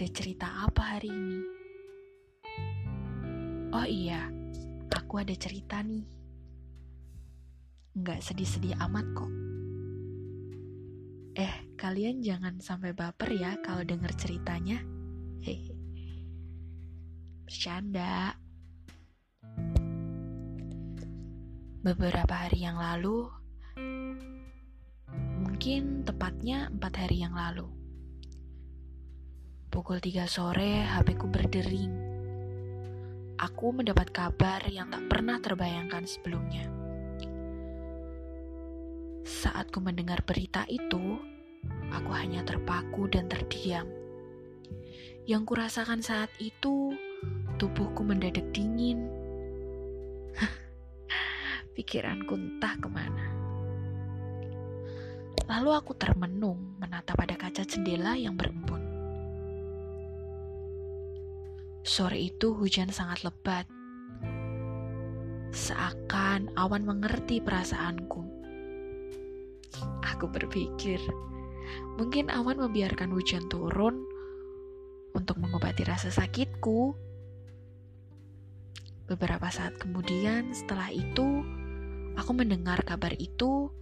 ada cerita apa hari ini? Oh iya, aku ada cerita nih. Nggak sedih-sedih amat kok. Eh, kalian jangan sampai baper ya kalau denger ceritanya. Hehe. Bercanda. Beberapa hari yang lalu, mungkin tepatnya empat hari yang lalu, pukul tiga sore HP ku berdering. Aku mendapat kabar yang tak pernah terbayangkan sebelumnya. Saat ku mendengar berita itu, aku hanya terpaku dan terdiam. Yang kurasakan saat itu, tubuhku mendadak dingin. Pikiranku entah ke mana. Lalu aku termenung menatap pada kaca jendela yang berembun. Sore itu hujan sangat lebat. Seakan awan mengerti perasaanku. Aku berpikir, mungkin awan membiarkan hujan turun untuk mengobati rasa sakitku. Beberapa saat kemudian, setelah itu, aku mendengar kabar itu.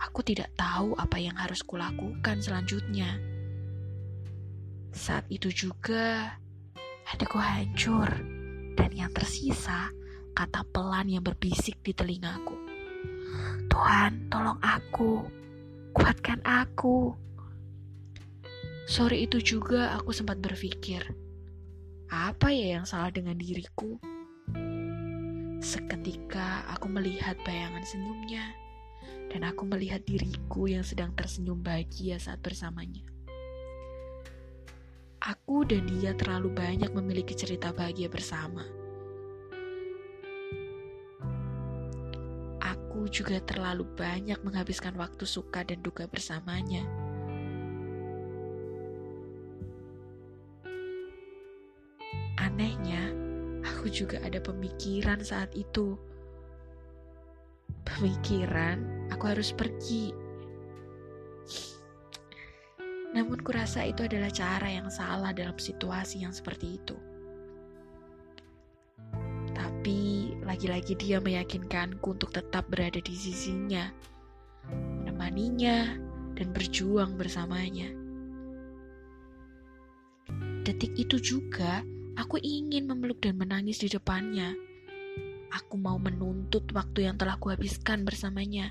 Aku tidak tahu apa yang harus kulakukan selanjutnya. Saat itu juga, hatiku hancur, dan yang tersisa kata pelan yang berbisik di telingaku. Tuhan, tolong aku, kuatkan aku. Sore itu juga aku sempat berpikir, apa ya yang salah dengan diriku? Seketika aku melihat bayangan senyumnya, dan aku melihat diriku yang sedang tersenyum bahagia saat bersamanya. Aku dan dia terlalu banyak memiliki cerita bahagia bersama. Aku juga terlalu banyak menghabiskan waktu suka dan duka bersamanya. Anehnya, aku juga ada pemikiran saat itu. Pemikiran, aku harus pergi namun kurasa itu adalah cara yang salah dalam situasi yang seperti itu. Tapi lagi-lagi dia meyakinkanku untuk tetap berada di sisinya, menemaninya, dan berjuang bersamanya. Detik itu juga aku ingin memeluk dan menangis di depannya. Aku mau menuntut waktu yang telah kuhabiskan bersamanya.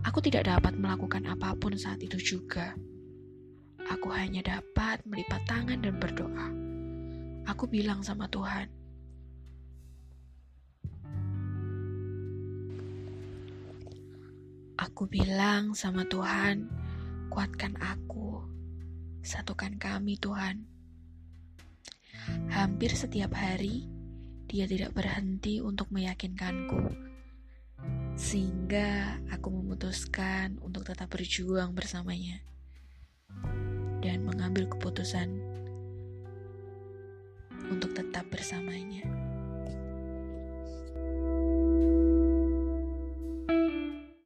Aku tidak dapat melakukan apa pun saat itu juga. Aku hanya dapat melipat tangan dan berdoa. Aku bilang sama Tuhan, Aku bilang sama Tuhan, kuatkan aku, satukan kami Tuhan. Hampir setiap hari, dia tidak berhenti untuk meyakinkanku sehingga aku memutuskan untuk tetap berjuang bersamanya dan mengambil keputusan untuk tetap bersamanya.